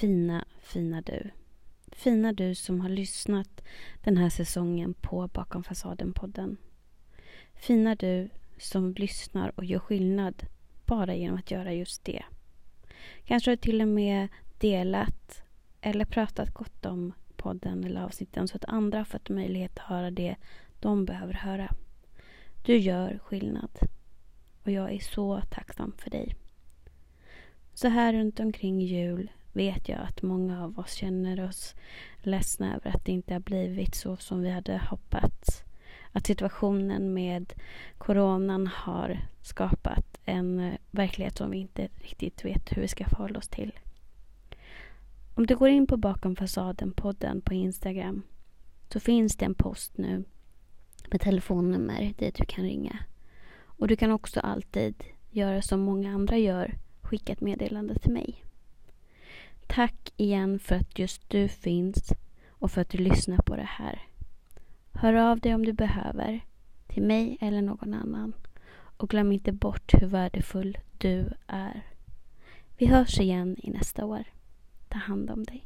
fina, fina du. Fina du som har lyssnat den här säsongen på Bakom fasaden-podden. Fina du som lyssnar och gör skillnad bara genom att göra just det. Kanske har du till och med delat eller pratat gott om podden eller avsnitten så att andra har fått möjlighet att höra det de behöver höra. Du gör skillnad. Och jag är så tacksam för dig. Så här runt omkring jul vet jag att många av oss känner oss ledsna över att det inte har blivit så som vi hade hoppats. Att situationen med coronan har skapat en eh, verklighet som vi inte riktigt vet hur vi ska förhålla oss till. Om du går in på Bakom fasaden-podden på Instagram så finns det en post nu med telefonnummer dit du kan ringa. Och du kan också alltid göra som många andra gör, skicka ett meddelande till mig. Tack igen för att just du finns och för att du lyssnar på det här. Hör av dig om du behöver, till mig eller någon annan. Och glöm inte bort hur värdefull du är. Vi hörs igen i nästa år. Ta hand om dig.